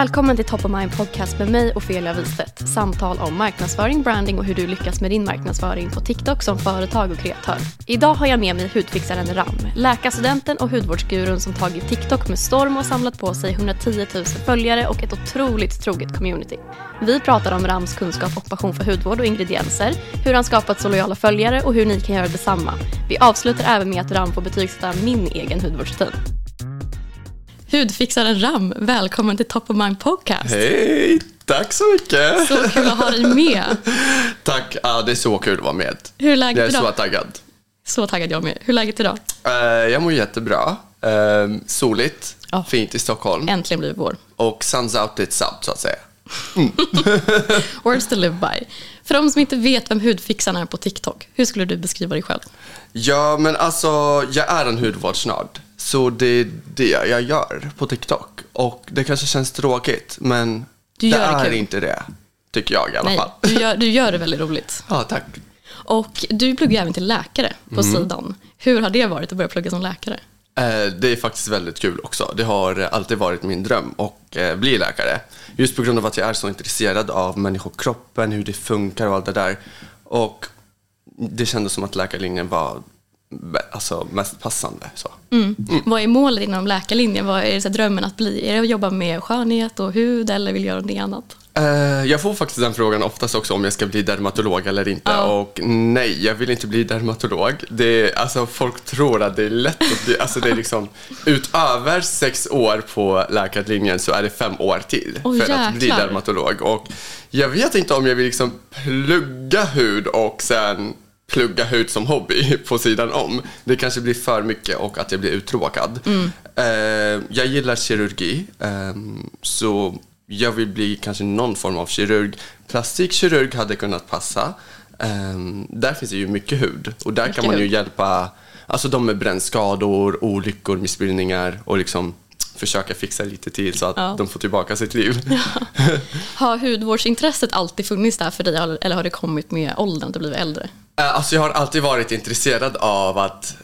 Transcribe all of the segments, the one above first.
Välkommen till Top of Mind Podcast med mig, Ofelia Wistedt. Samtal om marknadsföring, branding och hur du lyckas med din marknadsföring på TikTok som företag och kreatör. Idag har jag med mig hudfixaren Ram, läkarstudenten och hudvårdsgurun som tagit TikTok med storm och samlat på sig 110 000 följare och ett otroligt troget community. Vi pratar om Rams kunskap och passion för hudvård och ingredienser, hur han skapat så lojala följare och hur ni kan göra detsamma. Vi avslutar även med att Ram får betygsätta min egen hudvårdsrutin. Hudfixaren Ram, välkommen till Top of Mind Podcast. Hej, tack så mycket. Så kul att ha dig med. tack, ja, det är så kul att vara med. Hur är läget Jag är idag? så taggad. Så taggad jag med. Hur är läget idag? Eh, jag mår jättebra. Uh, soligt, Ja. fint i Stockholm. Äntligen blir det vår. Och suns out it's up, så att säga. Words to live by. För de som inte vet vem hudfixaren är på TikTok, hur skulle du beskriva dig själv? Ja, men alltså, jag är en hudvårdsnörd. Så det är det jag gör på TikTok. Och det kanske känns tråkigt, men Du gör det det är kul. inte det. Tycker jag i alla Nej, fall. du gör, du gör det väldigt roligt. Ja, tack. Och du pluggar även till läkare på Mm. sidan. Hur har det varit att börja plugga som läkare? Eh, Det är faktiskt väldigt kul också. Det har alltid varit min dröm att eh, bli läkare. Just på grund av att jag är så intresserad av människokroppen, hur det funkar och allt det där. Och det kändes som att läkarlinjen var alltså, mest passande. Så. Vad är målet inom läkarlinjen? Vad är det så drömmen att bli? Är det att jobba med skönhet och hud eller vill du göra någonting annat? Eh, Jag får faktiskt den frågan oftast också om jag ska bli dermatolog eller inte. Ja. Och nej, jag vill inte bli dermatolog. Det är, alltså, folk tror att det är lätt att bli, alltså det är liksom utöver sex år på läkarlinjen så är det fem år till Oj, för att bli jäklar. dermatolog. Och jag vet inte om jag vill liksom plugga hud och sen plugga hud som hobby på sidan om. Det kanske blir för mycket och att jag blir uttråkad. Eh, jag gillar kirurgi, ehm, så jag vill bli kanske någon form av kirurg. Plastikkirurg hade kunnat passa. Ehm, där finns det ju mycket hud och där kan man ju hud. hjälpa alltså de med brännskador, olyckor, missbildningar och liksom försöka fixa lite till så att Ja. de får tillbaka sitt liv. Har hudvårdsintresset alltid funnits där för dig eller har det kommit med åldern att du blivit äldre? Eh, alltså jag har alltid varit intresserad av att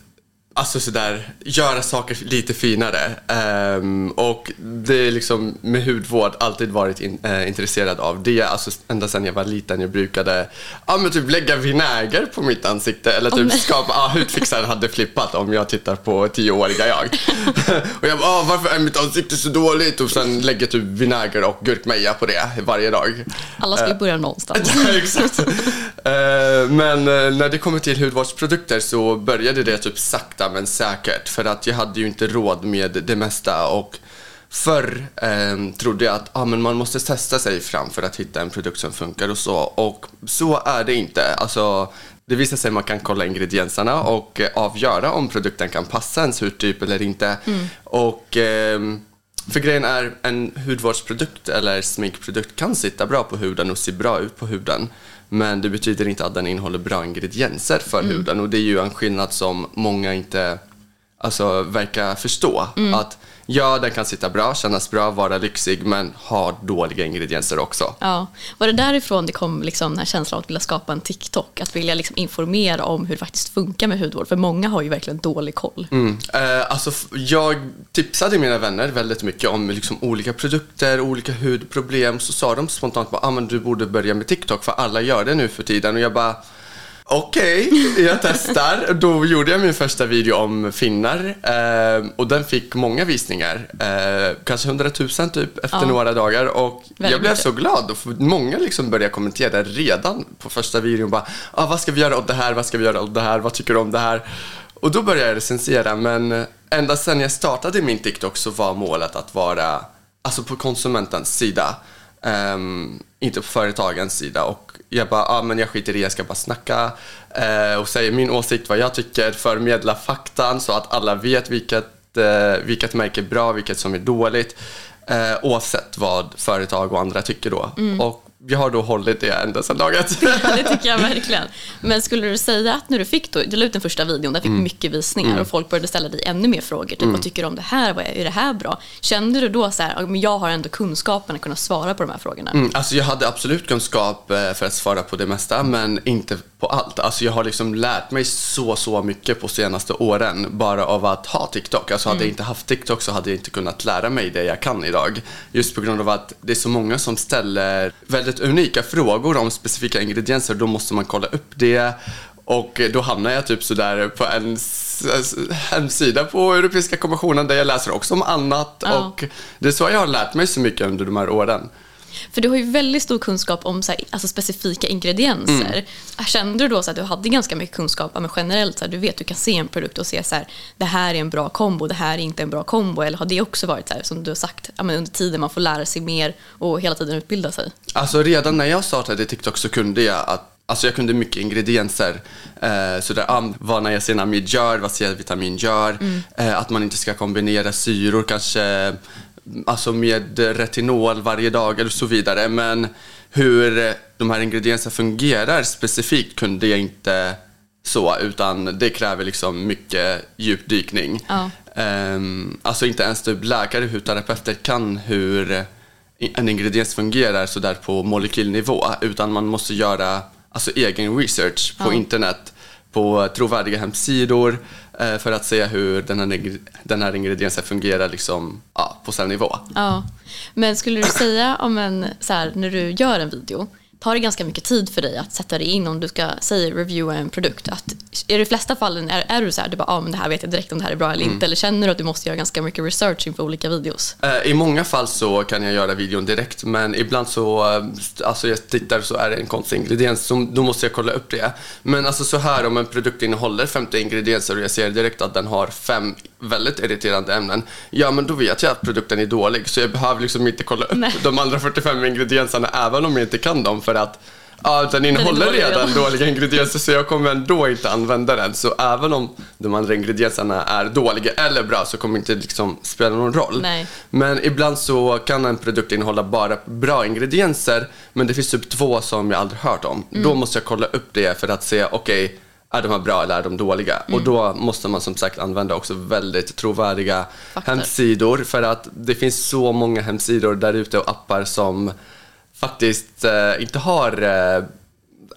Alltså sådär, göra saker lite finare. Ehm, och det är liksom med hudvård alltid varit in, eh, intresserad av det. Alltså ända sedan jag var liten, jag brukade ja, men typ lägga vinäger på mitt ansikte. Eller typ nej. skapa, ja, hudfixaren hade flippat om jag tittar på tioåriga jag. och jag bara, "Ah, varför är mitt ansikte så dåligt? Och sen lägger typ vinäger och gurkmeja på det varje dag. Alla ska ju börja någonstans. Ja, exakt. Eh, Men när det kommer till hudvårdsprodukter så började det typ sakta men säkert. För att jag hade ju inte råd med det mesta. Och förr eh, trodde jag att ah, men man måste testa sig fram för att hitta en produkt som funkar och så. Och så är det inte. Alltså, det visar sig att man kan kolla ingredienserna och eh, avgöra om produkten kan passa ens hudtyp eller inte. Och ehm, För grejen är, en hudvårdsprodukt eller sminkprodukt kan sitta bra på huden och se bra ut på huden. Men det betyder inte att den innehåller bra ingredienser för huden. Och det är ju en skillnad som många inte alltså, verkar förstå. Att ja, den kan sitta bra, kännas bra, vara lyxig, men ha dåliga ingredienser också. Ja. Var det därifrån det kom liksom den här känslan av att vilja skapa en TikTok? Att vilja liksom informera om hur det faktiskt funkar med hudvård? För många har ju verkligen dålig koll. Mm. Eh, alltså, jag tipsade mina vänner väldigt mycket om liksom, olika produkter, olika hudproblem. Så sa de spontant bara, ah, men du borde börja med TikTok för alla gör det nu för tiden. Och jag bara, okej, jag testar. Då gjorde jag min första video om finnar eh, och den fick många visningar. Eh, kanske 100 000 typ efter Ja. några dagar. Och Väldigt jag blev mycket. så glad. Och många liksom började kommentera redan på första videon. Bara, ah, vad ska vi göra åt det här? Vad ska vi göra åt det här? Vad tycker du om det här? Och då började jag recensera. Men ända sedan jag startade min TikTok så var målet att vara alltså på konsumentens sida. Ehm, inte på företagens sida. Och jag bara, ah, men jag skiter i, jag ska bara snacka eh, och säga min åsikt, vad jag tycker, förmedla faktan så att alla vet vilket, eh, vilket märke är bra, vilket som är dåligt. Eh, oavsett vad företag och andra tycker då. Och jag har då hållit det ända sedan. Ja, det tycker jag verkligen. Men skulle du säga att när du fick då, du la ut den första videon, där fick Mm. mycket visningar och folk började ställa dig ännu mer frågor. Typ, Vad tycker du om det här? Vad är, är det här bra? Kände du då så här, "Ja, men jag har ändå kunskapen att kunna svara på de här frågorna? Mm, alltså jag hade absolut kunskap eh, för att svara på det mesta, men inte på allt. Alltså jag har liksom lärt mig så, så mycket på senaste åren bara av att ha TikTok. Alltså hade jag inte haft TikTok så hade jag inte kunnat lära mig det jag kan idag. Just på grund av att det är så många som ställer väldigt unika frågor om specifika ingredienser. Då måste man kolla upp det. Och då hamnar jag typ sådär på en hemsida på Europeiska kommissionen där jag läser också om annat. Ja. Och det är så jag har lärt mig så mycket under de här åren. För du har ju väldigt stor kunskap om så här, alltså specifika ingredienser. Mm. Kände du då så att du hade ganska mycket kunskap, men generellt, så här, du vet, du kan se en produkt och se så här, det här är en bra kombo, det här är inte en bra kombo. Eller har det också varit så här, som du har sagt, ja, under tiden man får lära sig mer och hela tiden utbilda sig? Alltså redan när jag startade TikTok så kunde jag att Alltså jag kunde mycket ingredienser. Eh, så där, ah, vad niacinamid gör, vad C-vitamin gör. Eh, att man inte ska kombinera syror kanske alltså med retinol varje dag eller så vidare. Men hur de här ingredienserna fungerar specifikt kunde jag inte så, utan det kräver liksom mycket djupdykning. Ja. Ehm, alltså inte ens typ läkare, hudterapeuter kan hur en ingrediens fungerar så där på molekylnivå, utan man måste göra alltså, egen research på Ja. internet, på trovärdiga hemsidor Eh, för att se hur den här, den här ingrediensen fungerar liksom, ja, på cellnivå. Ja. Men skulle du säga om en, så här, när du gör en video, tar det ganska mycket tid för dig att sätta dig in om du ska säga reviewa en produkt? Att, i flesta fallen, är, är du så här, du bara, ah, men det här vet jag direkt om det här är bra eller inte? Eller känner du att du måste göra ganska mycket research inför olika videos? Eh, I många fall så kan jag göra videon direkt men ibland så, eh, alltså jag tittar så är det en konstig ingrediens så då måste jag kolla upp det. Men alltså så här om en produkt innehåller 50 ingredienser och jag ser direkt att den har fem väldigt irriterande ämnen. Ja men då vet jag att produkten är dålig så jag behöver liksom inte kolla upp Nej. de andra 45 ingredienserna även om jag inte kan dem för att Ja, den innehåller dålig redan dåliga ingredienser så jag kommer ändå inte använda den. Så även om de andra ingredienserna är dåliga eller bra så kommer det inte liksom spela någon roll. Nej. Men ibland så kan en produkt innehålla bara bra ingredienser men det finns typ två som jag aldrig hört om. Mm. Då måste jag kolla upp det för att se, okej, är de här bra eller är de dåliga? Mm. Och då måste man som sagt använda också väldigt trovärdiga Fakta. hemsidor för att det finns så många hemsidor där ute och appar som faktiskt eh, inte har eh,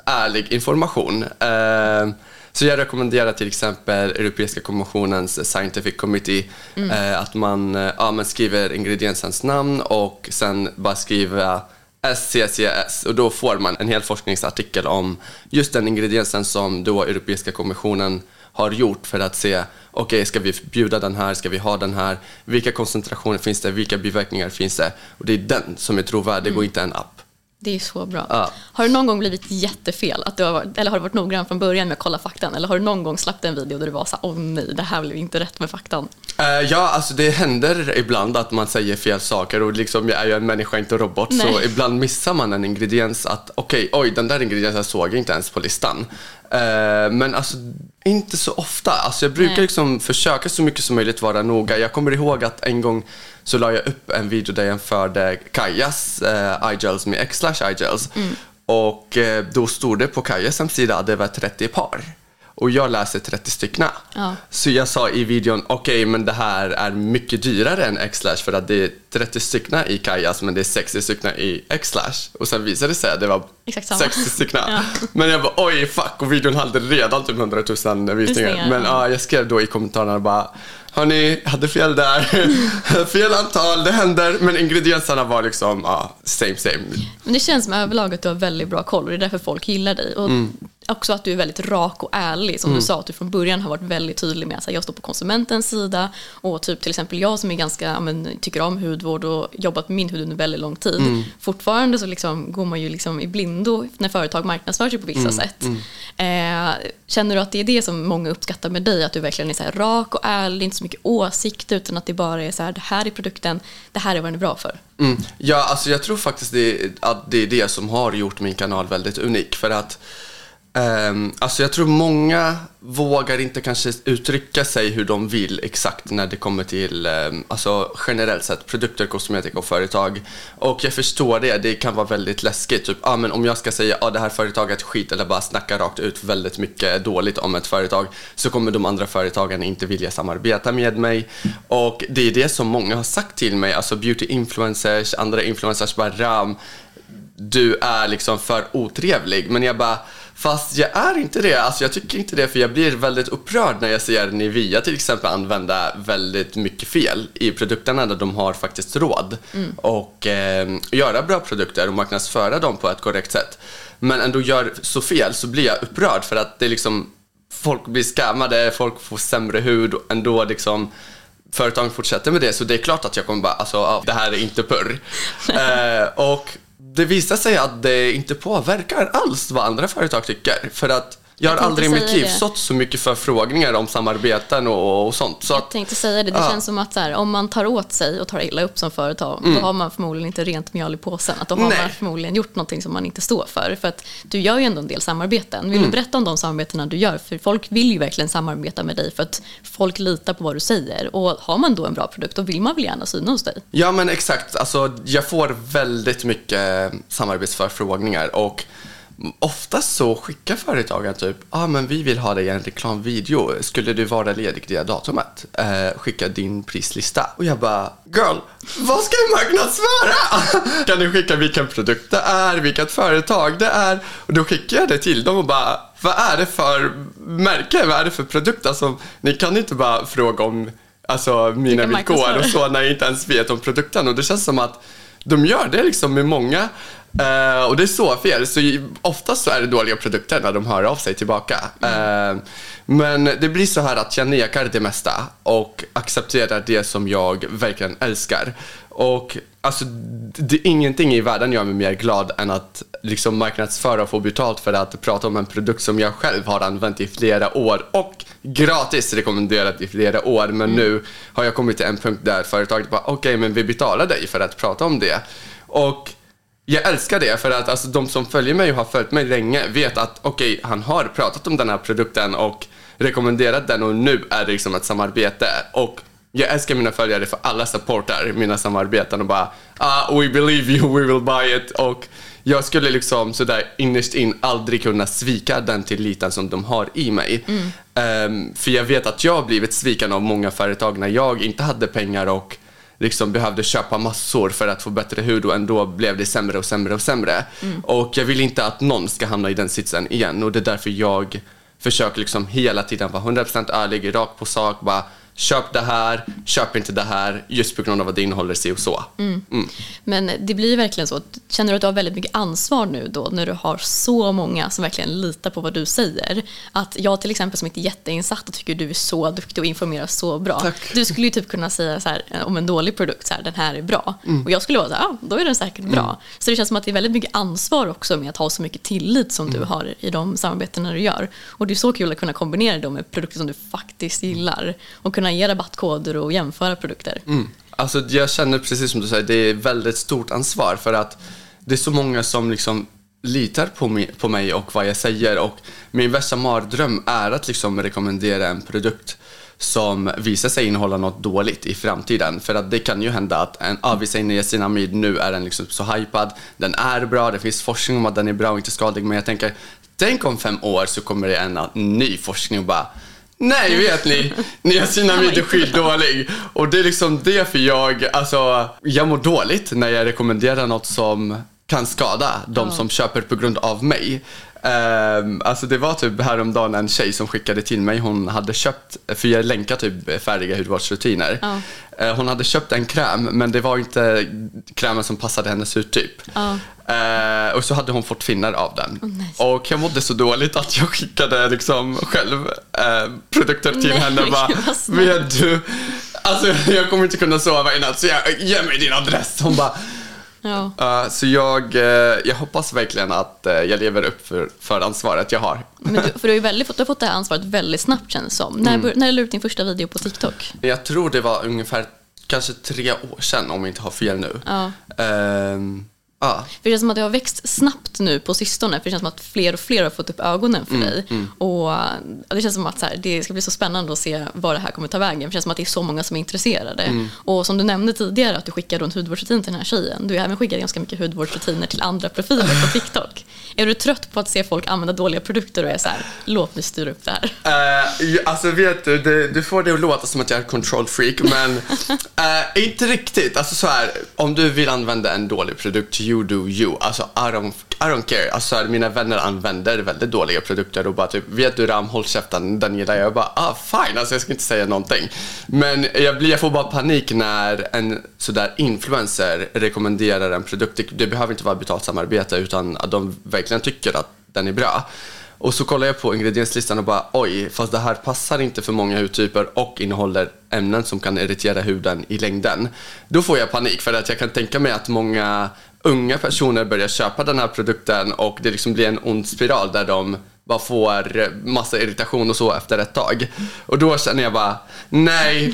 ärlig information. Eh, så jag rekommenderar till exempel Europeiska kommissionens Scientific Committee eh, att man, eh, ja, man skriver ingrediensens namn och sen bara skriva SCCS och då får man en hel forskningsartikel om just den ingrediensen som då Europeiska kommissionen har gjort för att se, okej, ska vi förbjuda den här, ska vi ha den här, vilka koncentrationer finns det, vilka biverkningar finns det? Och det är den som är trovärdig och inte en app. Det är så bra. Ja. Har det någon gång blivit jättefel? Att du har varit, eller har du varit noggrann från början med att kolla faktan? Eller har du någon gång släppt en video där du var så åh nej, det här blev inte rätt med faktan? Eh, ja, alltså det händer ibland att man säger fel saker och liksom, jag är ju en människa, inte en robot, så Nej. ibland missar man en ingrediens att okej, oj, den där ingrediensen såg jag inte ens på listan. Eh, men alltså, Inte så ofta. Alltså jag brukar Nej. liksom försöka så mycket som möjligt vara noga. Jag kommer ihåg att en gång så la jag upp en video där jag jämförde Kajas eh, iGels med X-Slash iGels. Mm. Och eh, då stod det på Kajas hemsida att det var 30 par. Och jag läser 30 stycken. Ja. Så jag sa i videon, okej men det här är mycket dyrare än X-Slash för att det är 30 stycken i Kajas men det är 60 stycken i X-Slash. Och sen visade det sig att det var Exakt samma. 60 stycken. Ja. Men jag bara oj fuck och videon hade redan typ 100 000 visningar. Visningar, Men ja, jag skrev då i kommentarerna bara Hörni, jag hade fel där. fel antal, det händer. Men ingredienserna var liksom, ja, same same. Men det känns som överlag att du har väldigt bra koll och det är därför folk gillar dig. Och Mm. Också att du är väldigt rak och ärlig. Som du sa, att du från början har varit väldigt tydlig med att jag står på konsumentens sida. Och typ till exempel jag som är ganska, men, tycker om hudvård och jobbat med min hud under väldigt lång tid. Mm. Fortfarande så liksom går man ju liksom i blindo när företag marknadsför sig på Mm, vissa sätt. Eh, känner du att det är det som många uppskattar med dig? Att du verkligen är så rak och ärlig, inte så mycket åsikt utan att det bara är så här, det här är produkten, det här är vad den är bra för. Mm. Ja, alltså jag tror faktiskt det, att det är det som har gjort min kanal väldigt unik. För att Um, alltså jag tror många vågar inte kanske uttrycka sig hur de vill exakt när det kommer till um, alltså generellt sett produkter, kosmetika och företag. Och jag förstår det, det kan vara väldigt läskigt. Typ, ah, men om jag ska säga att ah, det här företaget är skit eller bara snacka rakt ut väldigt mycket dåligt om ett företag så kommer de andra företagen inte vilja samarbeta med mig. Och det är det som många har sagt till mig, alltså beauty influencers, andra influencers bara Ram, du är liksom för otrevlig. Men jag bara, fast jag är inte det. Alltså jag tycker inte det för jag blir väldigt upprörd när jag ser Nivea till exempel använda väldigt mycket fel i produkterna där de har faktiskt råd. Och eh, göra bra produkter och marknadsföra dem på ett korrekt sätt. Men ändå gör så fel så blir jag upprörd för att det är liksom folk blir skammade, folk får sämre hud och ändå liksom företagen fortsätter med det så det är klart att jag kommer bara, alltså det här är inte purr. eh, och det visar sig att det inte påverkar alls vad andra företag tycker. För att jag har tänkte aldrig i mitt liv stått så mycket förfrågningar om samarbeten och, och sånt. Så Jag tänkte säga det, det Ja. känns som att här, om man tar åt sig och tar illa upp som företag, då har man förmodligen inte rent mjöl i påsen. Att då har Mm. Nej. man förmodligen gjort någonting som man inte står för. För att du gör ju ändå en del samarbeten. Vill Mm. du berätta om de samarbetena du gör? För folk vill ju verkligen samarbeta med dig för att folk litar på vad du säger. Och har man då en bra produkt, då vill man väl gärna syna hos dig. Ja men exakt, alltså, jag får väldigt mycket samarbetsförfrågningar och oftast så skickar företagen typ, ja ah, men vi vill ha dig i en reklamvideo, skulle du vara ledig det datumet? Eh, skicka din prislista. Och jag bara, girl, vad ska jag marknadsföra? kan du skicka vilken produkt det är, vilket företag det är? Och då skickar jag det till dem och bara, vad är det för märke, vad är det för produkt? Alltså, ni kan inte bara fråga om alltså, mina villkor och så när jag inte ens vet om produkten. Och det känns som att de gör det liksom med många. Eh, och det är så fel. Så oftast så är det dåliga produkter när de hör av sig tillbaka. Eh, men det blir så här att jag nekar det mesta och accepterar det som jag verkligen älskar. Och alltså, det är ingenting i världen gör mig mer glad än att liksom marknadsföra och få betalt för att prata om en produkt som jag själv har använt i flera år och gratis rekommenderat i flera år. Men nu har jag kommit till en punkt där företaget bara, okej men vi betalar dig för att prata om det. Och jag älskar det för att alltså, de som följer mig och har följt mig länge vet att okej, han har pratat om den här produkten och rekommenderat den och nu är det liksom ett samarbete. Och jag älskar mina följare för alla supportar mina samarbeten och bara ah, we believe you, we will buy it. Och jag skulle liksom sådär innerst in aldrig kunna svika den tilliten som de har i mig. Ehm, för jag vet att jag har blivit sviken av många företag när jag inte hade pengar och liksom behövde köpa massor för att få bättre hud och ändå blev det sämre och sämre och sämre. Och jag vill inte att någon ska hamna i den sitsen igen och det är därför jag försöker liksom hela tiden vara 100% ärlig, rakt på sak, bara köp det här, köp inte det här just på grund av att det innehåller si och så. Mm. Men det blir verkligen så. Känner du att du har väldigt mycket ansvar nu då när du har så många som verkligen litar på vad du säger? Att jag till exempel som inte är jätteinsatt och tycker du är så duktig och informerar så bra. Tack. Du skulle ju typ kunna säga så här, eh, om en dålig produkt, så här, den här är bra. Mm. Och jag skulle vara så här, ja, då är den säkert bra. Så det känns som att det är väldigt mycket ansvar också med att ha så mycket tillit som Mm. du har i de samarbetena du gör. Och det är så kul att kunna kombinera det med produkter som du faktiskt gillar. Och kunna ge rabattkoder och jämföra produkter. Mm. Alltså jag känner precis som du säger, det är väldigt stort ansvar för att det är så många som liksom litar på mig, på mig och vad jag säger. Och min värsta mardröm är att liksom rekommendera en produkt som visar sig innehålla något dåligt i framtiden. För att det kan ju hända att en, ah, niacinamid, nu är den liksom så hypad, den är bra, det finns forskning om att den är bra och inte skadlig, men jag tänker, tänk om fem år så kommer det en ny forskning och bara Nej, vet ni, niacinamid är skitdålig. Och det är liksom därför jag, alltså, jag mår dåligt när jag rekommenderar något som kan skada de som köper på grund av mig. Um, alltså det var typ häromdagen en tjej som skickade till mig, hon hade köpt, för jag länkar typ färdiga hudvårdsrutiner. Ja. Uh, hon hade köpt en kräm men det var inte krämen som passade hennes hudtyp. Ja. Uh, och så hade hon fått finnar av den. Oh, nice. Och jag mådde så dåligt att jag skickade liksom själv uh, produkter till nej, henne. Bara, vet du, alltså jag kommer inte kunna sova i natt så jag, ge mig din adress. Hon bara Ja. Uh, så jag, uh, jag hoppas verkligen att uh, jag lever upp för, för ansvaret jag har. Men du, för du har väldigt, du har fått det här ansvaret väldigt snabbt känns det som. När, mm. när la du ut din första video på TikTok? Jag tror det var ungefär kanske tre år sedan om jag inte har fel nu. Ja. Ja. För det känns som att det har växt snabbt nu på sistone. För det känns som att fler och fler har fått upp ögonen för mm, dig. Mm. Och det känns som att så här, det ska bli så spännande att se vad det här kommer ta vägen. För det känns som att det är så många som är intresserade. Mm. Och som du nämnde tidigare att du skickade en hudvårdsrutin till den här tjejen. Du har även skickat ganska mycket hudvårdsrutiner till andra profiler på TikTok. är du trött på att se folk använda dåliga produkter och är så här, låt mig styra upp det här? Uh, alltså vet du, det, du får det att låta som att jag är control freak. Men uh, inte riktigt. Alltså så här, om du vill använda en dålig produkt you do you. Alltså, I don't, I don't care. Alltså, mina vänner använder väldigt dåliga produkter och bara typ, vet du Ram, håll käften, den gillar jag. Jag bara, ah fine, alltså jag ska inte säga någonting. Men jag, blir, jag får bara panik när en sådär influencer rekommenderar en produkt. Det, det behöver inte vara betalt samarbete utan att de verkligen tycker att den är bra. Och så kollar jag på ingredienslistan och bara oj, fast det här passar inte för många hudtyper och innehåller ämnen som kan irritera huden i längden. Då får jag panik för att jag kan tänka mig att många unga personer börjar köpa den här produkten och det liksom blir en ond spiral där de bara får massa irritation och så efter ett tag. Och då känner jag bara, nej,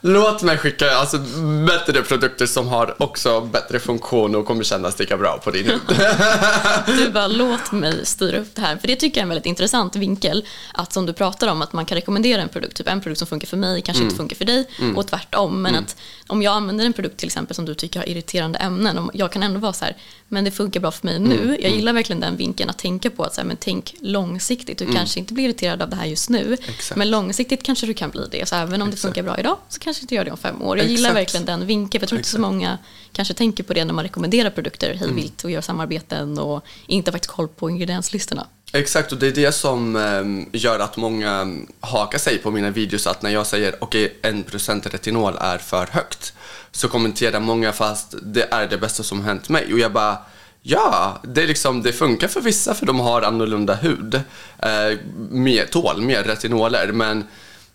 låt mig skicka alltså, bättre produkter som har också bättre funktion och kommer kännas lika bra på din hud. du bara, låt mig styra upp det här. För det tycker jag är en väldigt intressant vinkel. Att som du pratar om, att man kan rekommendera en produkt, typ en produkt som funkar för mig kanske mm. inte funkar för dig mm. och tvärtom. Men mm. att om jag använder en produkt till exempel som du tycker har irriterande ämnen, jag kan ändå vara så här, men det funkar bra för mig nu. Mm. Jag mm. gillar verkligen den vinkeln att tänka på att så här, men tänk långsiktigt. Du mm. kanske inte blir irriterad av det här just nu, Exakt. men långsiktigt kanske du kan bli det. Så även om Exakt. det funkar bra idag så kanske inte gör det om fem år. Jag Exakt. gillar verkligen den vinkeln, för jag tror inte så många kanske tänker på det när man rekommenderar produkter hej vilt och gör samarbeten och inte faktiskt koll på ingredienslistorna. Exakt, och det är det som um, gör att många hakar sig på mina videos. Att när jag säger okej, okay, 1% retinol är för högt, så kommenterar många fast det är det bästa som hänt mig. Och jag bara, ja, det, är liksom, det funkar för vissa för de har annorlunda hud. Eh, mer, tål mer retinoler, men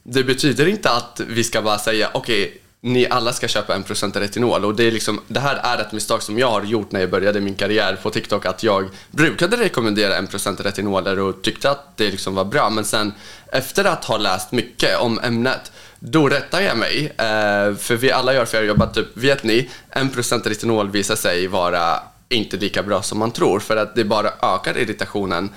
det betyder inte att vi ska bara säga okej, okay, ni alla ska köpa en procent retinol och det, är liksom, det här är ett misstag som jag har gjort när jag började min karriär på TikTok att jag brukade rekommendera en procent retinoler och tyckte att det liksom var bra men sen efter att ha läst mycket om ämnet då rättar jag mig. Eh, för vi alla gör, för jag jobbat typ, vet ni, en procent retinol visar sig vara inte lika bra som man tror för att det bara ökar irritationen.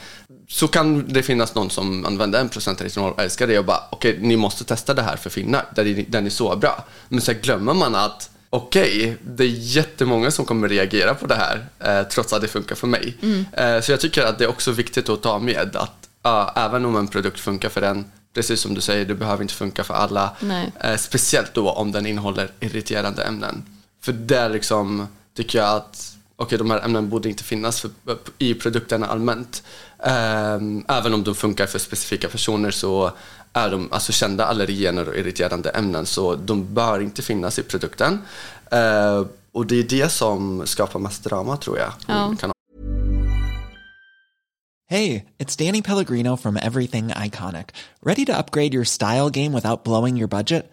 Så kan det finnas någon som använder en procent retinol och älskar det och bara okej, okay, ni måste testa det här för finnar, den är så bra. Men så glömmer man att okej, okay, det är jättemånga som kommer reagera på det här eh, trots att det funkar för mig. Mm. Eh, så jag tycker att det är också viktigt att ta med att uh, även om en produkt funkar för en, precis som du säger, det behöver inte funka för alla. Eh, speciellt då om den innehåller irriterande ämnen. För där liksom tycker jag att okay, de här ämnena borde inte finnas för, i produkterna allmänt. Um, även om de funkar för specifika personer så är de alltså kända allergener och irriterande ämnen så de bör inte finnas i produkten. Uh, och det är det som skapar mest drama tror jag. Ja. Hej, it's Danny Pellegrino from Everything Iconic. Ready to upgrade your style game without blowing your budget?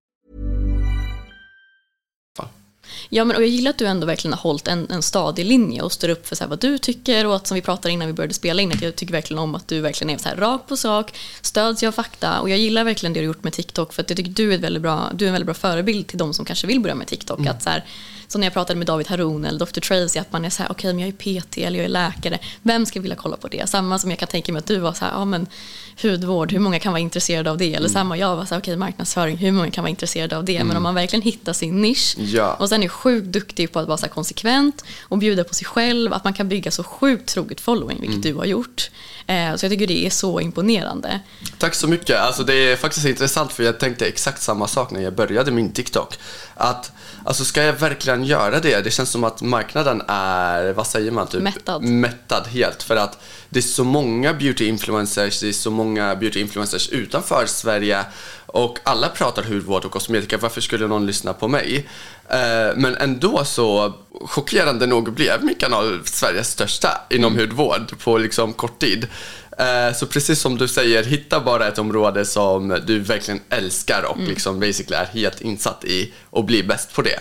Ja, men och jag gillar att du ändå verkligen har hållit en, en stadig linje och står upp för så vad du tycker och att som vi pratade innan vi började spela in, att jag tycker verkligen om att du verkligen är så här rak på sak, stöds av fakta och jag gillar verkligen det du har gjort med TikTok för att jag tycker du är, väldigt bra, du är en väldigt bra förebild till de som kanske vill börja med TikTok. Att så här, så när jag pratade med David Haroun eller Dr. Tracy, att man är så här, okej, men jag är PT eller jag är läkare, vem ska vilja kolla på det? Samma som jag kan tänka mig att du var så här, ja men hudvård, hur många kan vara intresserade av det? Eller samma, jag var så här, okej, marknadsföring, hur många kan vara intresserade av det? Men om man verkligen hittar sin nisch Ja. och sen är sjukt duktig på att vara så konsekvent och bjuda på sig själv, att man kan bygga så sjukt troget following, vilket du har gjort. Eh, så jag tycker det är så imponerande. Tack så mycket. Alltså det är faktiskt intressant för jag tänkte exakt samma sak när jag började min TikTok. Att, alltså ska jag verkligen göra det? Det känns som att marknaden är, vad säger man? Typ, Mättad. Mättad helt. För att det är så många beauty influencers, det är så många beauty influencers utanför Sverige och alla pratar hudvård och kosmetika. Varför skulle någon lyssna på mig? Eh, Men ändå så chockerande nog blev min kanal Sveriges största inom hudvård på liksom kort tid. Eh, Så precis som du säger, hitta bara ett område som du verkligen älskar och liksom basically är helt insatt i och bli bäst på det.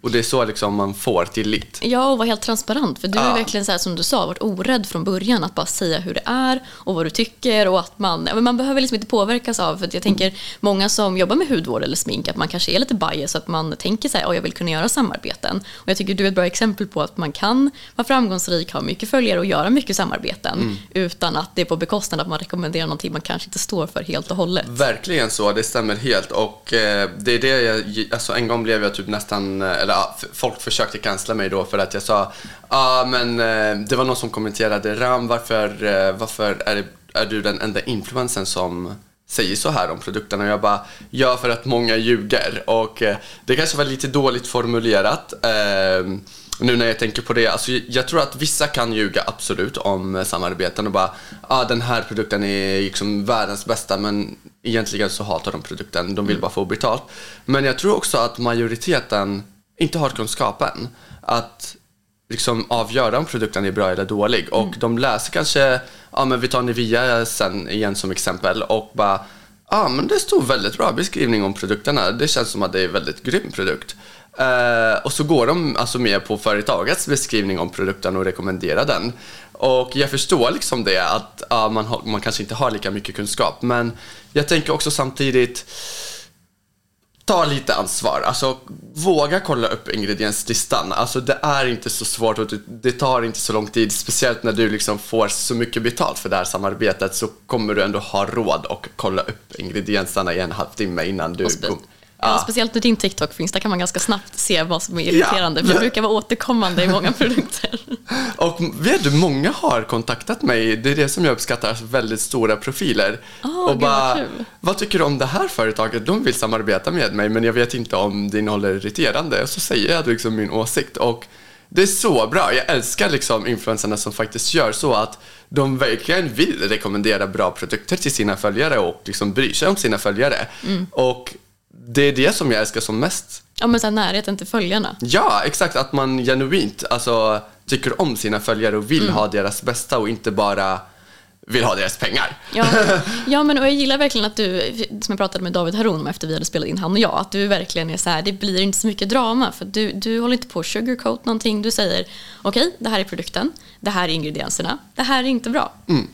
Och det är så liksom man får tillit. Ja, och vara helt transparent. För du är Ja. verkligen så här, som du sa, varit orädd från början att bara säga hur det är och vad du tycker och att man, men man behöver liksom inte påverkas av, för att jag tänker många som jobbar med hudvård eller smink, att man kanske är lite bias, att man tänker så här, oh, jag vill kunna göra samarbeten. Och jag tycker du är ett bra exempel på att man kan vara framgångsrik, ha mycket följare och göra mycket samarbeten utan att det är på bekostnad att man rekommenderar någonting man kanske inte står för helt och hållet. Verkligen så, det stämmer helt. Och eh, det är det jag, alltså en gång blev jag typ nästan, eller ja, folk försökte cancella mig då för att jag sa, ja ah, men eh, det var någon som kommenterade, Ram varför, eh, varför är, är du den enda influensen som säger så här om produkterna? Och jag bara, ja för att många ljuger. Och eh, det kanske var lite dåligt formulerat. Ehm, nu när jag tänker på det, alltså jag tror att vissa kan ljuga absolut om eh, samarbeten och bara, ah, den här produkten är liksom världens bästa men egentligen så hatar de produkten, de vill bara få betalt. Men jag tror också att majoriteten inte har kunskapen att liksom avgöra om produkten är bra eller dålig. Och de läser kanske, ja men vi tar Nivea sen igen som exempel och bara, ja men det stod väldigt bra beskrivning om produkterna, det känns som att det är en väldigt grym produkt. Eh, och så går de alltså med på företagets beskrivning om produkten och rekommenderar den. Och jag förstår liksom det att ja, man, har, man kanske inte har lika mycket kunskap men jag tänker också samtidigt ta lite ansvar. Alltså, våga kolla upp ingredienslistan. Alltså, det är inte så svårt och det, tar inte så lång tid. Speciellt när du liksom får så mycket betalt för det här samarbetet så kommer du ändå ha råd att kolla upp ingredienserna i en halvtimme innan du Och. Ja, speciellt när din TikTok finns, där kan man ganska snabbt se vad som är irriterande, för det Ja. brukar vara återkommande i många produkter. Och vet du, många har kontaktat mig. Det är det som jag uppskattar, väldigt stora profiler. Åh, och vad bara, kul. vad tycker du om det här företaget? De vill samarbeta med mig, men jag vet inte om det innehåller irriterande. Och så säger jag liksom min åsikt. Och det är så bra. Jag älskar liksom influencerna som faktiskt gör så att de verkligen vill rekommendera bra produkter till sina följare och liksom bryr sig om sina följare. Mm. Och det är det som jag älskar som mest Ja, men så här, närheten till följarna. Ja, exakt. Att man genuint alltså, tycker om sina följare och vill Mm. ha deras bästa och inte bara vill ha deras pengar. Ja, ja men och jag gillar verkligen att du, som jag pratade med David Haroun om efter vi hade spelat in han och jag, att du verkligen är så här, det blir inte så mycket drama för du, du håller inte på att sugarcoat någonting, du säger okej, det här är produkten, det här är ingredienserna, det här är inte bra.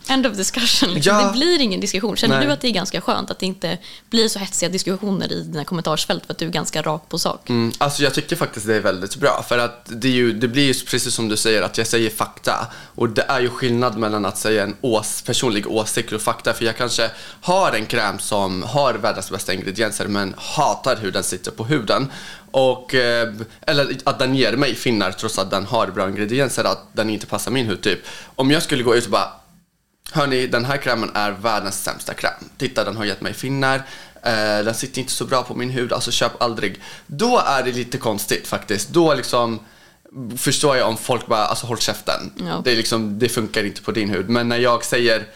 End of discussion, liksom. Ja. det blir ingen diskussion. Känner Nej. du att det är ganska skönt att det inte blir så hetsiga diskussioner i dina kommentarsfält för att du är ganska rak på sak? Mm, alltså jag tycker faktiskt det är väldigt bra för att det, ju, det blir ju precis som du säger att jag säger fakta och det är ju skillnad mellan att säga en ås, personlig åsikt och fakta för jag kanske har en kräm som har världens bästa ingredienser men hatar hur den sitter på huden Och, eh, eller att den ger mig finnar trots att den har bra ingredienser, att den inte passar min hud typ. Om jag skulle gå ut och bara Hörni, den här krämen är världens sämsta kräm. Titta, den har gett mig finnar. Eh, den sitter inte så bra på min hud, alltså köp aldrig. Då är det lite konstigt faktiskt. Då liksom förstår jag om folk bara, alltså håll käften. Ja. Det, är liksom, det funkar inte på din hud. Men när jag säger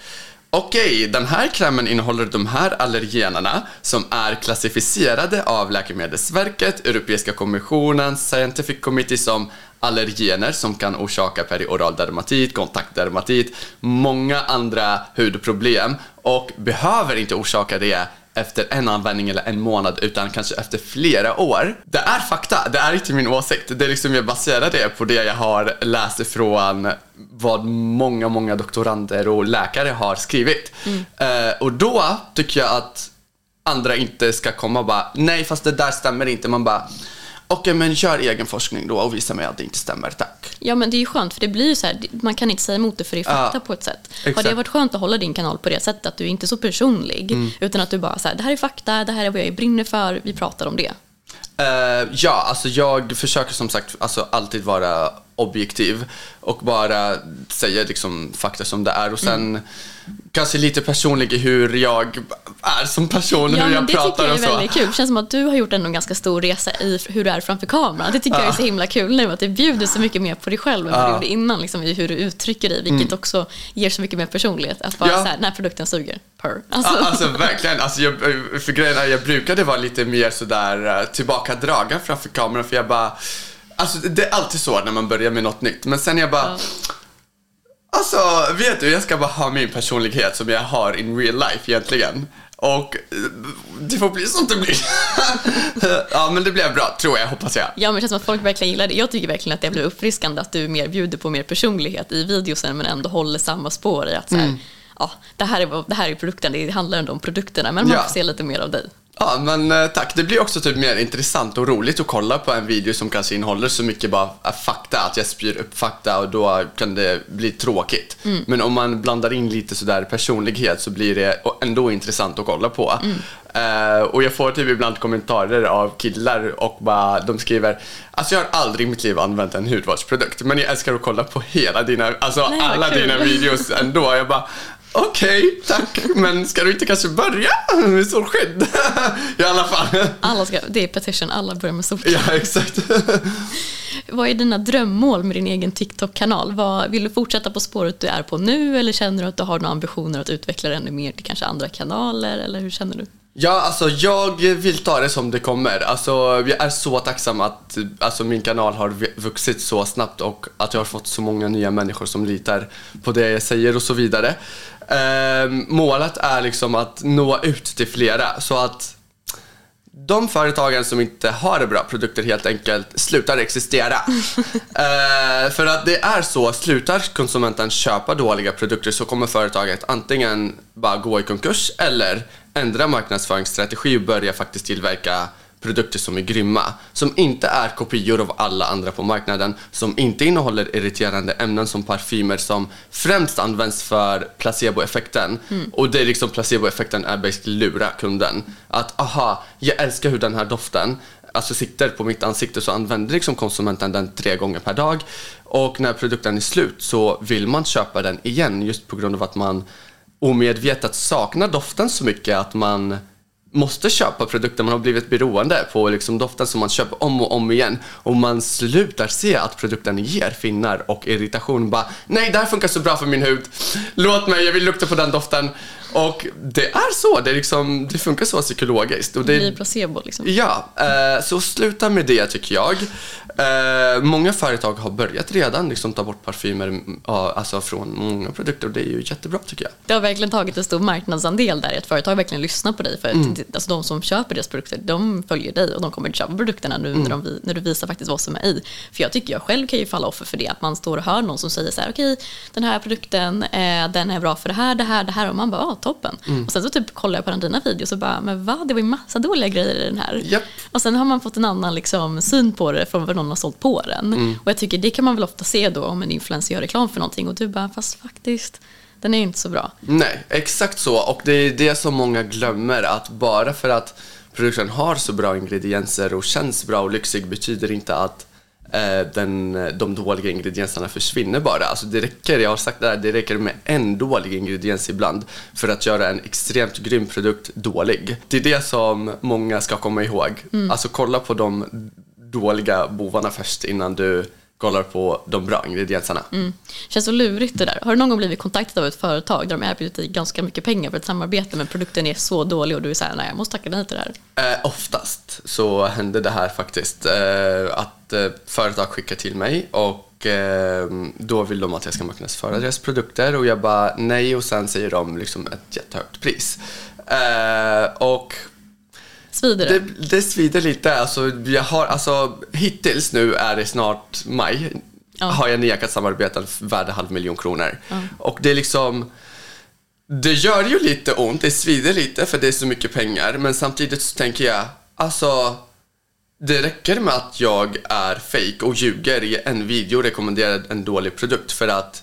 Okej, den här krämen innehåller de här allergenerna som är klassificerade av Läkemedelsverket, Europeiska kommissionen, Scientific Committee som allergener som kan orsaka perioral dermatit, kontaktdermatit, många andra hudproblem. Och behöver inte orsaka det efter en användning eller en månad utan kanske efter flera år. Det är fakta, det är inte min åsikt. Det är liksom jag baserar det på det jag har läst ifrån vad många, många doktorander och läkare har skrivit. Eh, och då tycker jag att andra inte ska komma och bara nej fast det där stämmer inte. Man bara okej men gör egen forskning då och visa mig att det inte stämmer, tack. Ja men det är ju skönt för det blir ju så här, man kan inte säga emot det för det är fakta Ja, på ett sätt. Har exakt. det varit skönt att hålla din kanal på det sättet att du inte är så personlig Mm. utan att du bara så här, det här är fakta, det här är vad jag brinner för, vi pratar om det. Eh, ja, alltså jag försöker som sagt alltså alltid vara objektiv och bara säga liksom fakta som det är och sen Mm. kanske lite personlig i hur jag är som person, Ja hur jag det pratar tycker jag är och så. väldigt kul. Det känns som att du har gjort en ganska stor resa i hur du är framför kameran. Det tycker jag är så himla kul nu, att det bjuder så mycket mer på dig själv än vad du gjorde innan, liksom, i hur du uttrycker dig, vilket också ger så mycket mer personlighet. Att bara Mm. Ja. så här, den här produkten suger, purr. Alltså, Ja, alltså verkligen. Alltså, jag, för grejen är, jag brukade vara lite mer sådär eh, tillbakadragen framför kameran för jag bara... Alltså det är alltid så när man börjar med något nytt. Men sen jag bara... Alltså, vet du, jag ska bara ha min personlighet som jag har in real life egentligen. Och eh, det får bli som det blir. ja, men det blev bra, tror jag, hoppas jag. Ja, men det känns som att folk verkligen gillar det. Jag tycker verkligen att det blir uppfriskande att du mer bjuder på mer personlighet i videosen men ändå håller samma spår i att så här, Mm. ja, det här är, det här är produkten, det handlar ändå om produkterna, men man Ja. får se lite mer av dig. Ja, men eh, tack. Det blir också typ mer intressant och roligt att kolla på en video som kanske innehåller så mycket bara eh, fakta, att jag spyr upp fakta och då kan det bli tråkigt. Men om man blandar in lite sådär personlighet så blir det ändå intressant att kolla på. Eh, och jag får typ ibland kommentarer av killar och bara, de skriver Alltså jag har aldrig i mitt liv använt en hudvårdsprodukt men jag älskar att kolla på hela dina, alltså Nej, alla kul. dina videos ändå. Jag bara Okej, tack, men ska du inte kanske börja med solskydd? I alla fall. Alla ska, det är petition, alla börjar med sol. Ja, exakt. Vad är dina drömmål med din egen TikTok-kanal? Vad, vill du fortsätta på spåret du är på nu eller känner du att du har några ambitioner att utveckla det ännu mer till kanske andra kanaler eller hur känner du? Ja, alltså jag vill ta det som det kommer. Alltså, jag är så tacksam att alltså, min kanal har vuxit så snabbt och att jag har fått så många nya människor som litar på det jag säger och så vidare. Ehm, målet är liksom att nå ut till flera så att de företagen som inte har bra produkter helt enkelt slutar existera. Eh, för att det är så, slutar konsumenten köpa dåliga produkter så kommer företaget antingen bara gå i konkurs eller ändra marknadsföringsstrategi och börja faktiskt tillverka produkter som är grymma. Som inte är kopior av alla andra på marknaden. Som inte innehåller irriterande ämnen som parfymer som främst används för placeboeffekten. Och det är liksom placeboeffekten är basically lura kunden. Att aha, jag älskar hur den här doften alltså sitter på mitt ansikte så använder liksom konsumenten den tre gånger per dag. Och när produkten är slut så vill man köpa den igen just på grund av att man omedvetet saknar doften så mycket att man måste köpa produkter, man har blivit beroende på liksom doften som man köper om och om igen och man slutar se att produkten ger finnar och irritation. Bara, nej det här funkar så bra för min hud, låt mig, jag vill lukta på den doften. Och det är så, det, är liksom, det funkar så psykologiskt. Och Det blir placebo liksom. Ja, eh, så sluta med det tycker jag. Eh, många företag har börjat redan liksom ta bort parfymer alltså från många produkter och det är ju jättebra tycker jag. Det har verkligen tagit en stor marknadsandel där. Ett företag verkligen lyssnar på dig. För att Mm. alltså, de som köper deras produkter, de följer dig och de kommer att köpa produkterna nu Mm. när, de, när du visar faktiskt vad som är i. För jag tycker jag själv kan ju falla offer för det. Att man står och hör någon som säger så här, okej, den här produkten, eh, den är bra för det här, det här, det här. Och man bara, toppen. Mm. Och sen så typ kollar jag på den dina videos och bara, men va, det var ju massa dåliga grejer i den här. Japp. Och sen har man fått en annan liksom, syn på det från vad någon har sålt på den. Mm. Och jag tycker det kan man väl ofta se då om en influencer gör reklam för någonting och du bara, fast faktiskt, den är ju inte så bra. Nej, exakt så. Och det är det som många glömmer att bara för att produkten har så bra ingredienser och känns bra och lyxig betyder inte att den, de dåliga ingredienserna försvinner bara. Alltså det räcker, jag har sagt det här, det räcker med en dålig ingrediens ibland för att göra en extremt grym produkt dålig. Det är det som många ska komma ihåg. Alltså kolla på de dåliga bovarna först innan du kollar på de bra ingredienserna. Känns så lurigt det där. Har du någon gång blivit kontaktad av ett företag där de erbjudit dig ganska mycket pengar för ett samarbete men produkten är så dålig och du är såhär, nej jag måste tacka nej till det här. Eh, oftast så händer det här faktiskt. Eh, att eh, företag skickar till mig och eh, då vill de att jag ska marknadsföra deras produkter och jag bara nej och sen säger de liksom ett jättehögt pris. Eh, och Svider det? det, det svider lite. Alltså, jag har, alltså, hittills nu är det snart maj. Har jag nekat samarbeten värda halv miljon kronor. Och det är liksom... Det gör ju lite ont, det svider lite för det är så mycket pengar. Men samtidigt så tänker jag, alltså... Det räcker med att jag är fake och ljuger i en video och rekommenderar en dålig produkt för att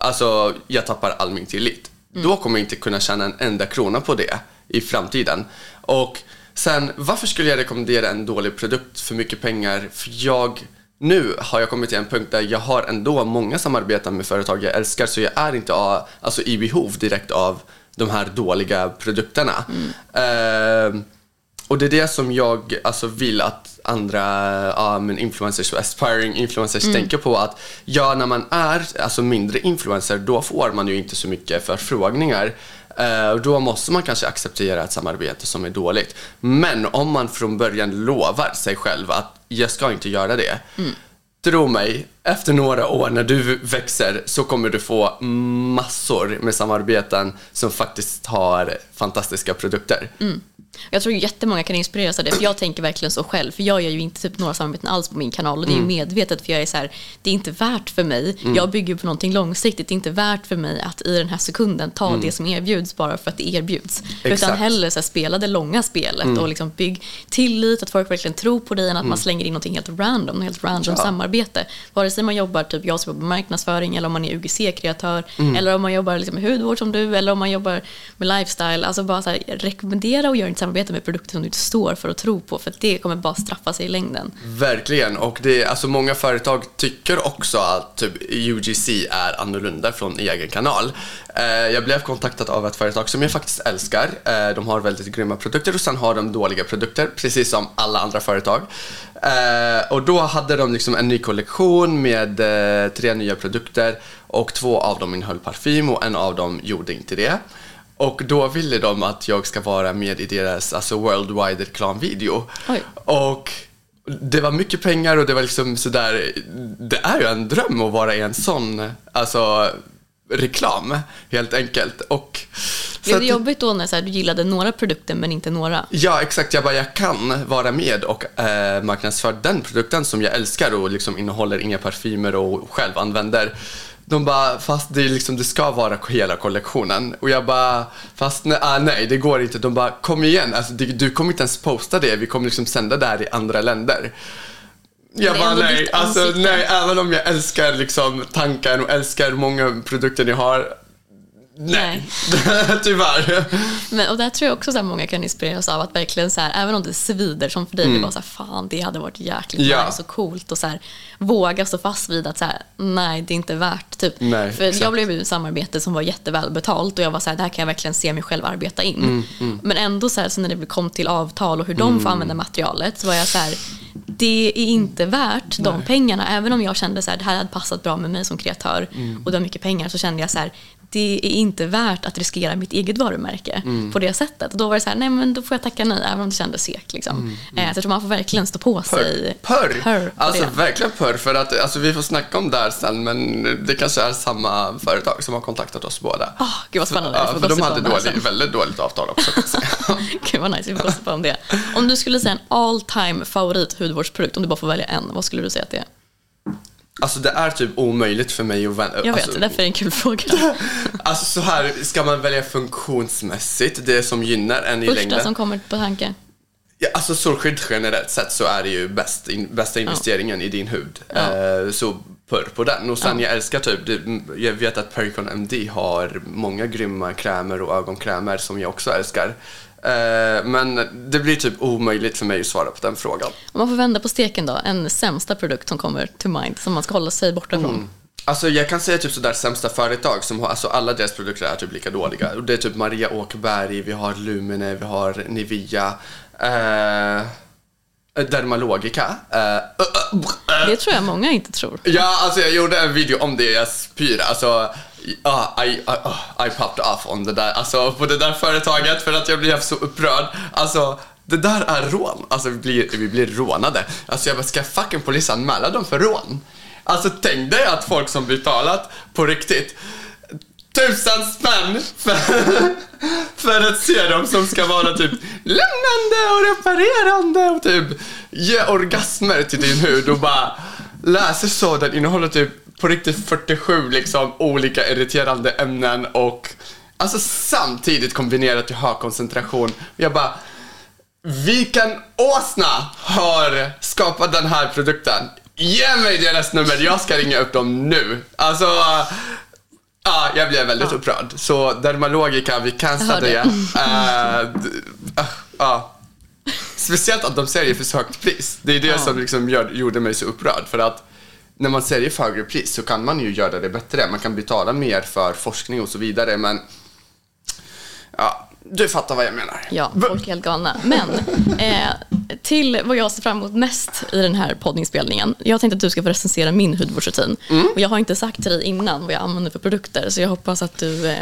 alltså, jag tappar all min tillit. Då kommer jag inte kunna tjäna en enda krona på det i framtiden. Och sen, varför skulle jag rekommendera en dålig produkt för mycket pengar? För jag, nu har jag kommit till en punkt där jag har ändå många samarbeten med företag jag älskar så jag är inte a- alltså, i behov direkt av de här dåliga produkterna. Ehm, och det är det som jag alltså, vill att andra ja, men influencers och aspiring influencers tänker på att ja, när man är alltså, mindre influencer då får man ju inte så mycket förfrågningar. Eh, och då måste man kanske acceptera ett samarbete som är dåligt. Men om man från början lovar sig själv att jag ska inte göra det. Tro mig, efter några år när du växer så kommer du få massor med samarbeten som faktiskt har fantastiska produkter. Jag tror jättemånga kan inspireras av det, för jag tänker verkligen så själv. För jag gör ju inte typ några samarbeten alls på min kanal och det är ju medvetet för jag är så här, det är inte värt för mig. Jag bygger på någonting långsiktigt, det är inte värt för mig att i den här sekunden ta det som erbjuds bara för att det erbjuds. Utan Exakt. hellre så här, spela det långa spelet och liksom bygg tillit, att folk verkligen tror på dig än att man slänger in någonting helt random, helt random samarbete. Vare sig man jobbar, typ jag som jobbar med marknadsföring eller om man är UGC-kreatör eller om man jobbar liksom med hudvård som du eller om man jobbar med lifestyle. Alltså bara så här, rekommendera och gör inte samarbete med produkter som du inte står för och tror på för det kommer bara straffa sig i längden. Verkligen, och det, alltså många företag tycker också att typ, UGC är annorlunda från egen kanal. Eh, jag blev kontaktad av ett företag som jag faktiskt älskar. Eh, de har väldigt grymma produkter och sen har de dåliga produkter, precis som alla andra företag. Eh, och då hade de liksom en ny kollektion med eh, tre nya produkter och två av dem innehöll parfym och en av dem gjorde inte det. Och då ville de att jag ska vara med i deras alltså, worldwide reklamvideo. Oj. Och det var mycket pengar och det var liksom sådär, det är ju en dröm att vara i en sån, alltså reklam helt enkelt. Och Blev det jobbigt då när så här, du gillade några produkter men inte några? Ja, exakt. Jag bara, jag kan vara med och eh, marknadsföra den produkten som jag älskar och liksom innehåller inga parfymer och själv använder. De bara, fast det, liksom, det ska vara hela kollektionen. Och jag bara, fast nej, ah, nej det går inte. De bara, kom igen, alltså, det, du kommer inte ens posta det. Vi kommer liksom sända det här i andra länder. Jag bara, nej, alltså, nej, även om jag älskar liksom, tanken och älskar många produkter ni har. Nej, tyvärr. Men, och där tror jag också så här, många kan inspireras av att verkligen så här, även om det svider som för dig, det var så här, fan det hade varit jäkligt Mm. Ja. nice och coolt och så här, våga stå fast vid att så här, nej det är inte värt typ. Nej, för exakt. jag blev i ett samarbete som var jättevälbetalt och jag var så här, det här kan jag verkligen se mig själv arbeta in. Mm, Men ändå så, här, så när det kom till avtal och hur de får använda materialet så var jag så här, det är inte värt de pengarna. Även om jag kände så här, det här hade passat bra med mig som kreatör Mm. och det var mycket pengar så kände jag så här, det är inte värt att riskera mitt eget varumärke Mm. på det sättet. Och då var det så här, nej men då får jag tacka nej, även om det kändes segt. Liksom. Eh, så jag tror man får verkligen stå på sig. Pörr! Pörr på alltså det. verkligen pörr för att alltså, vi får snacka om det här sen men det kanske är samma företag som har kontaktat oss båda. Åh, gud vad spännande. Vi Ja, för de hade dålig, väldigt dåligt avtal också. Gud vad nice, vi får gossipa om det. Om du skulle säga en all time favorit hudvårdsprodukt, om du bara får välja en, vad skulle du säga att det är? Alltså det är typ omöjligt för mig att välja. Jag vet, alltså, därför är det en kul fråga. alltså så här, ska man välja funktionsmässigt, det som gynnar en i Första längden. som kommer på tanke. Ja, alltså solskydd generellt sett så är det ju bäst, in, bästa investeringen i din hud. Eh, så purr på den. Och sen jag älskar typ, det, jag vet att Pericon MD har många grymma krämer och ögonkrämer som jag också älskar. Eh, men det blir typ omöjligt för mig att svara på den frågan. Om man får vända på steken då, en sämsta produkt som kommer to mind som man ska hålla sig borta från. Alltså jag kan säga typ sådär sämsta företag som har, alltså alla deras produkter är typ lika dåliga. Det är typ Maria Åkerberg, vi har Lumene, vi har Nivea, eh, Dermalogica. Eh, Det tror jag många inte tror. Ja, alltså jag gjorde en video om det, jag spyr. Alltså, Uh, I, uh, I popped off on det där, alltså på det där företaget för att jag blev så upprörd. Alltså, det där är rån. Alltså vi blir, vi blir rånade. Alltså jag bara, ska jag fucking polisanmäla dem för rån? Alltså tänk dig att folk som betalat på riktigt tusen spänn för, för ett serum som ska vara typ lugnande och reparerande och typ ge orgasmer till din hud och bara läser så den innehåller typ på riktigt 47 liksom olika irriterande ämnen och alltså samtidigt kombinerat till hög koncentration. Jag bara vilken åsna har skapat den här produkten? Ge mig deras nummer, jag ska ringa upp dem nu. Alltså, ja, jag blev väldigt upprörd. Så Dermalogica, vi cancellade det. Uh, ah, ja. Speciellt att de säljer för så högt pris. Det är det som liksom gör, gjorde mig så upprörd. För att när man säljer för högre pris så kan man ju göra det bättre. Man kan betala mer för forskning och så vidare. Men ja, du fattar vad jag menar. Ja, folk är helt galna. Men eh, till vad jag ser fram emot mest i den här poddinspelningen. Jag tänkte att du ska få recensera min hudvårdsrutin. Mm. Och jag har inte sagt till dig innan vad jag använder för produkter. Så jag hoppas att du eh,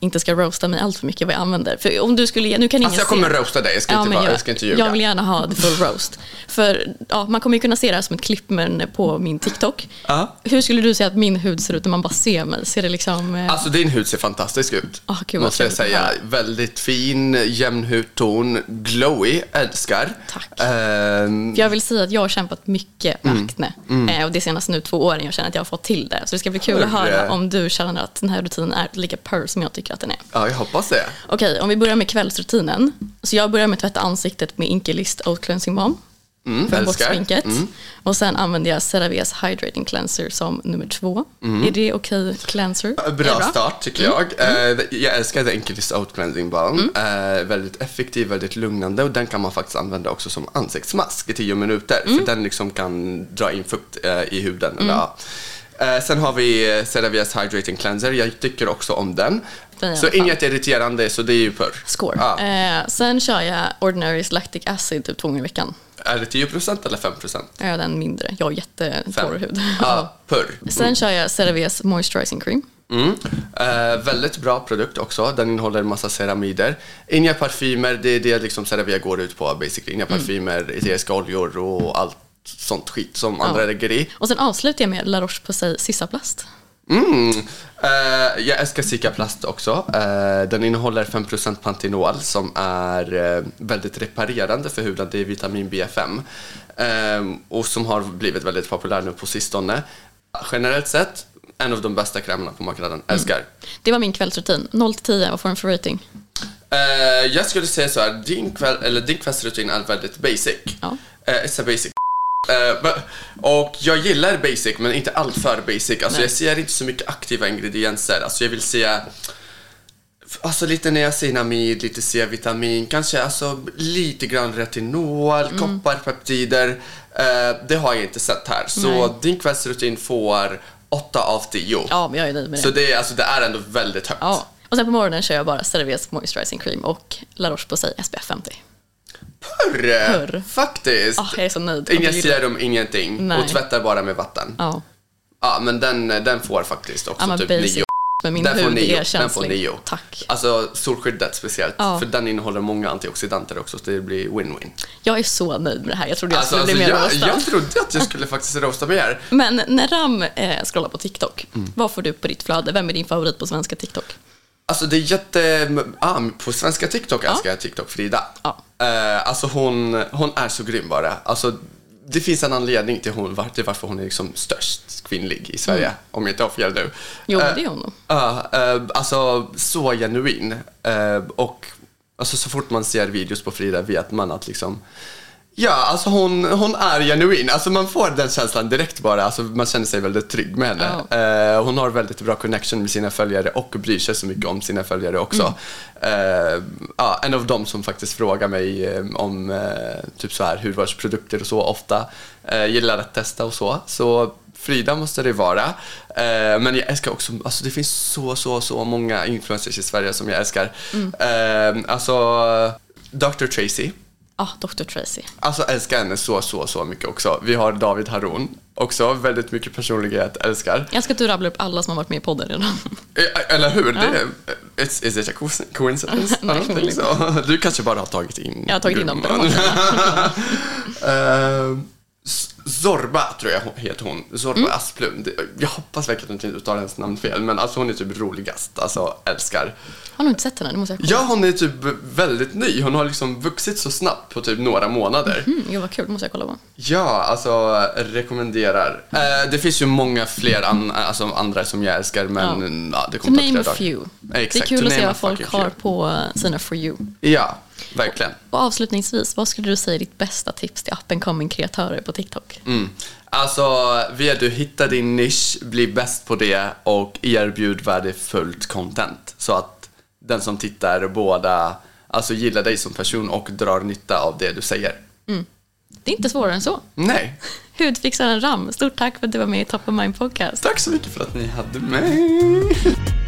inte ska roasta mig allt för mycket vad jag använder. För om du skulle nu kan Alltså jag kommer se. roasta dig, jag ska, Ja, inte, vara, jag, jag ska inte ljuga. jag vill gärna ha the full roast. För ja, man kommer ju kunna se det här som ett klipp men på min TikTok. Ja. Hur skulle du säga att min hud ser ut när man bara ser mig? Ser det liksom... Eh, Alltså din hud ser fantastisk ut. Ah, gud, måste jag säga. Väldigt fin, jämn hudton, glowy, älskar. Tack. För jag vill säga att jag har kämpat mycket med Mm. akne. Eh, och det senaste nu två åren jag känner att jag har fått till det. Så det ska bli kul att Hörru. höra om du känner att den här rutinen är lika purr som jag tycker att den är. ja, jag hoppas det. Okej, om vi börjar med kvällsrutinen. Så jag börjar med att tvätta ansiktet med Inkellist Oat Cleansing Balm. Mm, för att få bort älskar. sminket. Och sen använder jag CeraVes Hydrating Cleanser som nummer två. Är det okej cleanser? Mm. Är Bra, det start tycker Mm. jag. Eh, jag älskar The Enkelist Out Cleansing Balm. Eh, väldigt effektiv, väldigt lugnande och den kan man faktiskt använda också som ansiktsmask i 10 minuter. Mm. För den liksom kan dra in fukt eh, i huden. Eller, sen har vi CeraVe's Hydrating Cleanser. Jag tycker också om den. Så inget irriterande, så det är ju purr. Score. Ja. Eh, sen kör jag Ordinary's Lactic Acid typ två gånger i veckan. Är det 10% eller 5%? Jag är den mindre. Jag har jättetorr hud. Ja, purr. Sen kör jag CeraVes Moisturizing Cream. Mm. Eh, väldigt bra produkt också. Den innehåller en massa ceramider. Inga parfymer, det är det liksom CeraVe går ut på basically. Inga Mm. parfymer, eteriska oljor och allt sånt skit som andra lägger i. Och sen avslutar jag med La Roche-Posay Sisaplast. Mm. Eh, jag älskar Cicaplast också. Eh, den innehåller 5% Pantinol som är eh, väldigt reparerande för huden. Det är vitamin B5 eh, och som har blivit väldigt populär nu på sistone. Generellt sett, en av de bästa krämerna på marknaden. Älskar. Det var min kvällsrutin. 0 till 10, vad får den för rating? Jag skulle säga så här, din, kväll, eller din kvällsrutin är väldigt basic. Ja. It's a basic Eh, och jag gillar basic, men inte allt för basic. Alltså, Nej. jag ser inte så mycket aktiva ingredienser. Alltså, jag vill se alltså, lite niacinamid, lite C-vitamin, kanske alltså, lite grann retinol, Mm. kopparpeptider. Eh, det har jag inte sett här. Så Nej. din kvällsrutin får 8 av 10. Ja, men jag är nöjd med det. Så det är, alltså, det är ändå väldigt högt. Ja. Och sen på morgonen kör jag bara CeraVes Moisturizing Cream och La Roche-Posay SPF 50. Purr! Purr. Faktiskt. Ah, jag är så nöjd. Vill- serum, ingenting. Nej. Och tvättar bara med vatten. Ja, Ja, men den, den får faktiskt också I'm a typ nio. men min Den får hud nio. är Den får nio. Tack. Alltså solskyddet speciellt. Ja. För den innehåller många antioxidanter också, så det blir win-win. Jag är så nöjd med det här. Jag trodde jag Alltså, skulle alltså, bli mer jag, jag trodde att jag skulle faktiskt roasta mer. Men när Ram eh, scrollar på TikTok, Mm. vad får du på ditt flöde? Vem är din favorit på svenska TikTok? Alltså det är jätte... Ah, på svenska TikTok älskar jag TikTok Frida. Ja. Eh, alltså hon, hon är så grym bara. Alltså, det finns en anledning till, hon, till varför hon är liksom störst kvinnlig i Sverige. Om jag inte har fel nu. Mm. Jo, Eh, det är hon nog. Eh, alltså så genuin. Eh, och alltså, så fort man ser videos på Frida vet man att liksom Ja, alltså hon, hon är genuin. Alltså man får den känslan direkt bara. Alltså man känner sig väldigt trygg med henne. Eh, hon har väldigt bra connection med sina följare och bryr sig så mycket om sina följare också. Eh, ja, en av dem som faktiskt frågar mig eh, om eh, typ så här hudvårdsprodukter och så ofta. Eh, gillar att testa och så. Så Frida måste det vara. Eh, men jag älskar också, alltså det finns så, så, så många influencers i Sverige som jag älskar. Eh, alltså Dr. Tracy. Ja, Dr. Tracy. Alltså älskar henne så, så, så mycket också. Vi har David Haron också, väldigt mycket personlighet, älskar. Jag älskar att du rabblar upp alla som har varit med i podden redan. Eh, Eller hur? Det är, it's, is it a co- coincidence? I Nej, förmodligen so. Du kanske bara har tagit in Jag har tagit in dem. Zorba tror jag heter hon. Zorba Mm. Asplund. Det- Jag hoppas verkligen att jag inte uttalar hennes namn fel, men alltså hon är typ roligast. Alltså älskar. Har nog inte sett henne, det måste jag kolla. Ja, hon är typ väldigt ny. Hon har liksom vuxit så snabbt på typ några månader. Mm, gud vad kul, det måste jag kolla på. Ja, alltså rekommenderar. Eh, det finns ju många fler an, alltså, andra som jag älskar, men ja. det To kommer ta name flera a dagar. few. Exakt, det är kul to att se name vad a folk har på sina For You. Ja, verkligen. Och avslutningsvis, vad skulle du säga är ditt bästa tips till and coming kreatörer på TikTok? Mm. Alltså, via du hittar din nisch, bli bäst på det och erbjud värdefullt content. Så att den som tittar båda alltså, gillar dig som person och drar nytta av det du säger. Det är inte svårare än så. Nej, Hudfixaren Ram, stort tack för att du var med i Top of Mind Podcast. tack så mycket för att ni hade mig.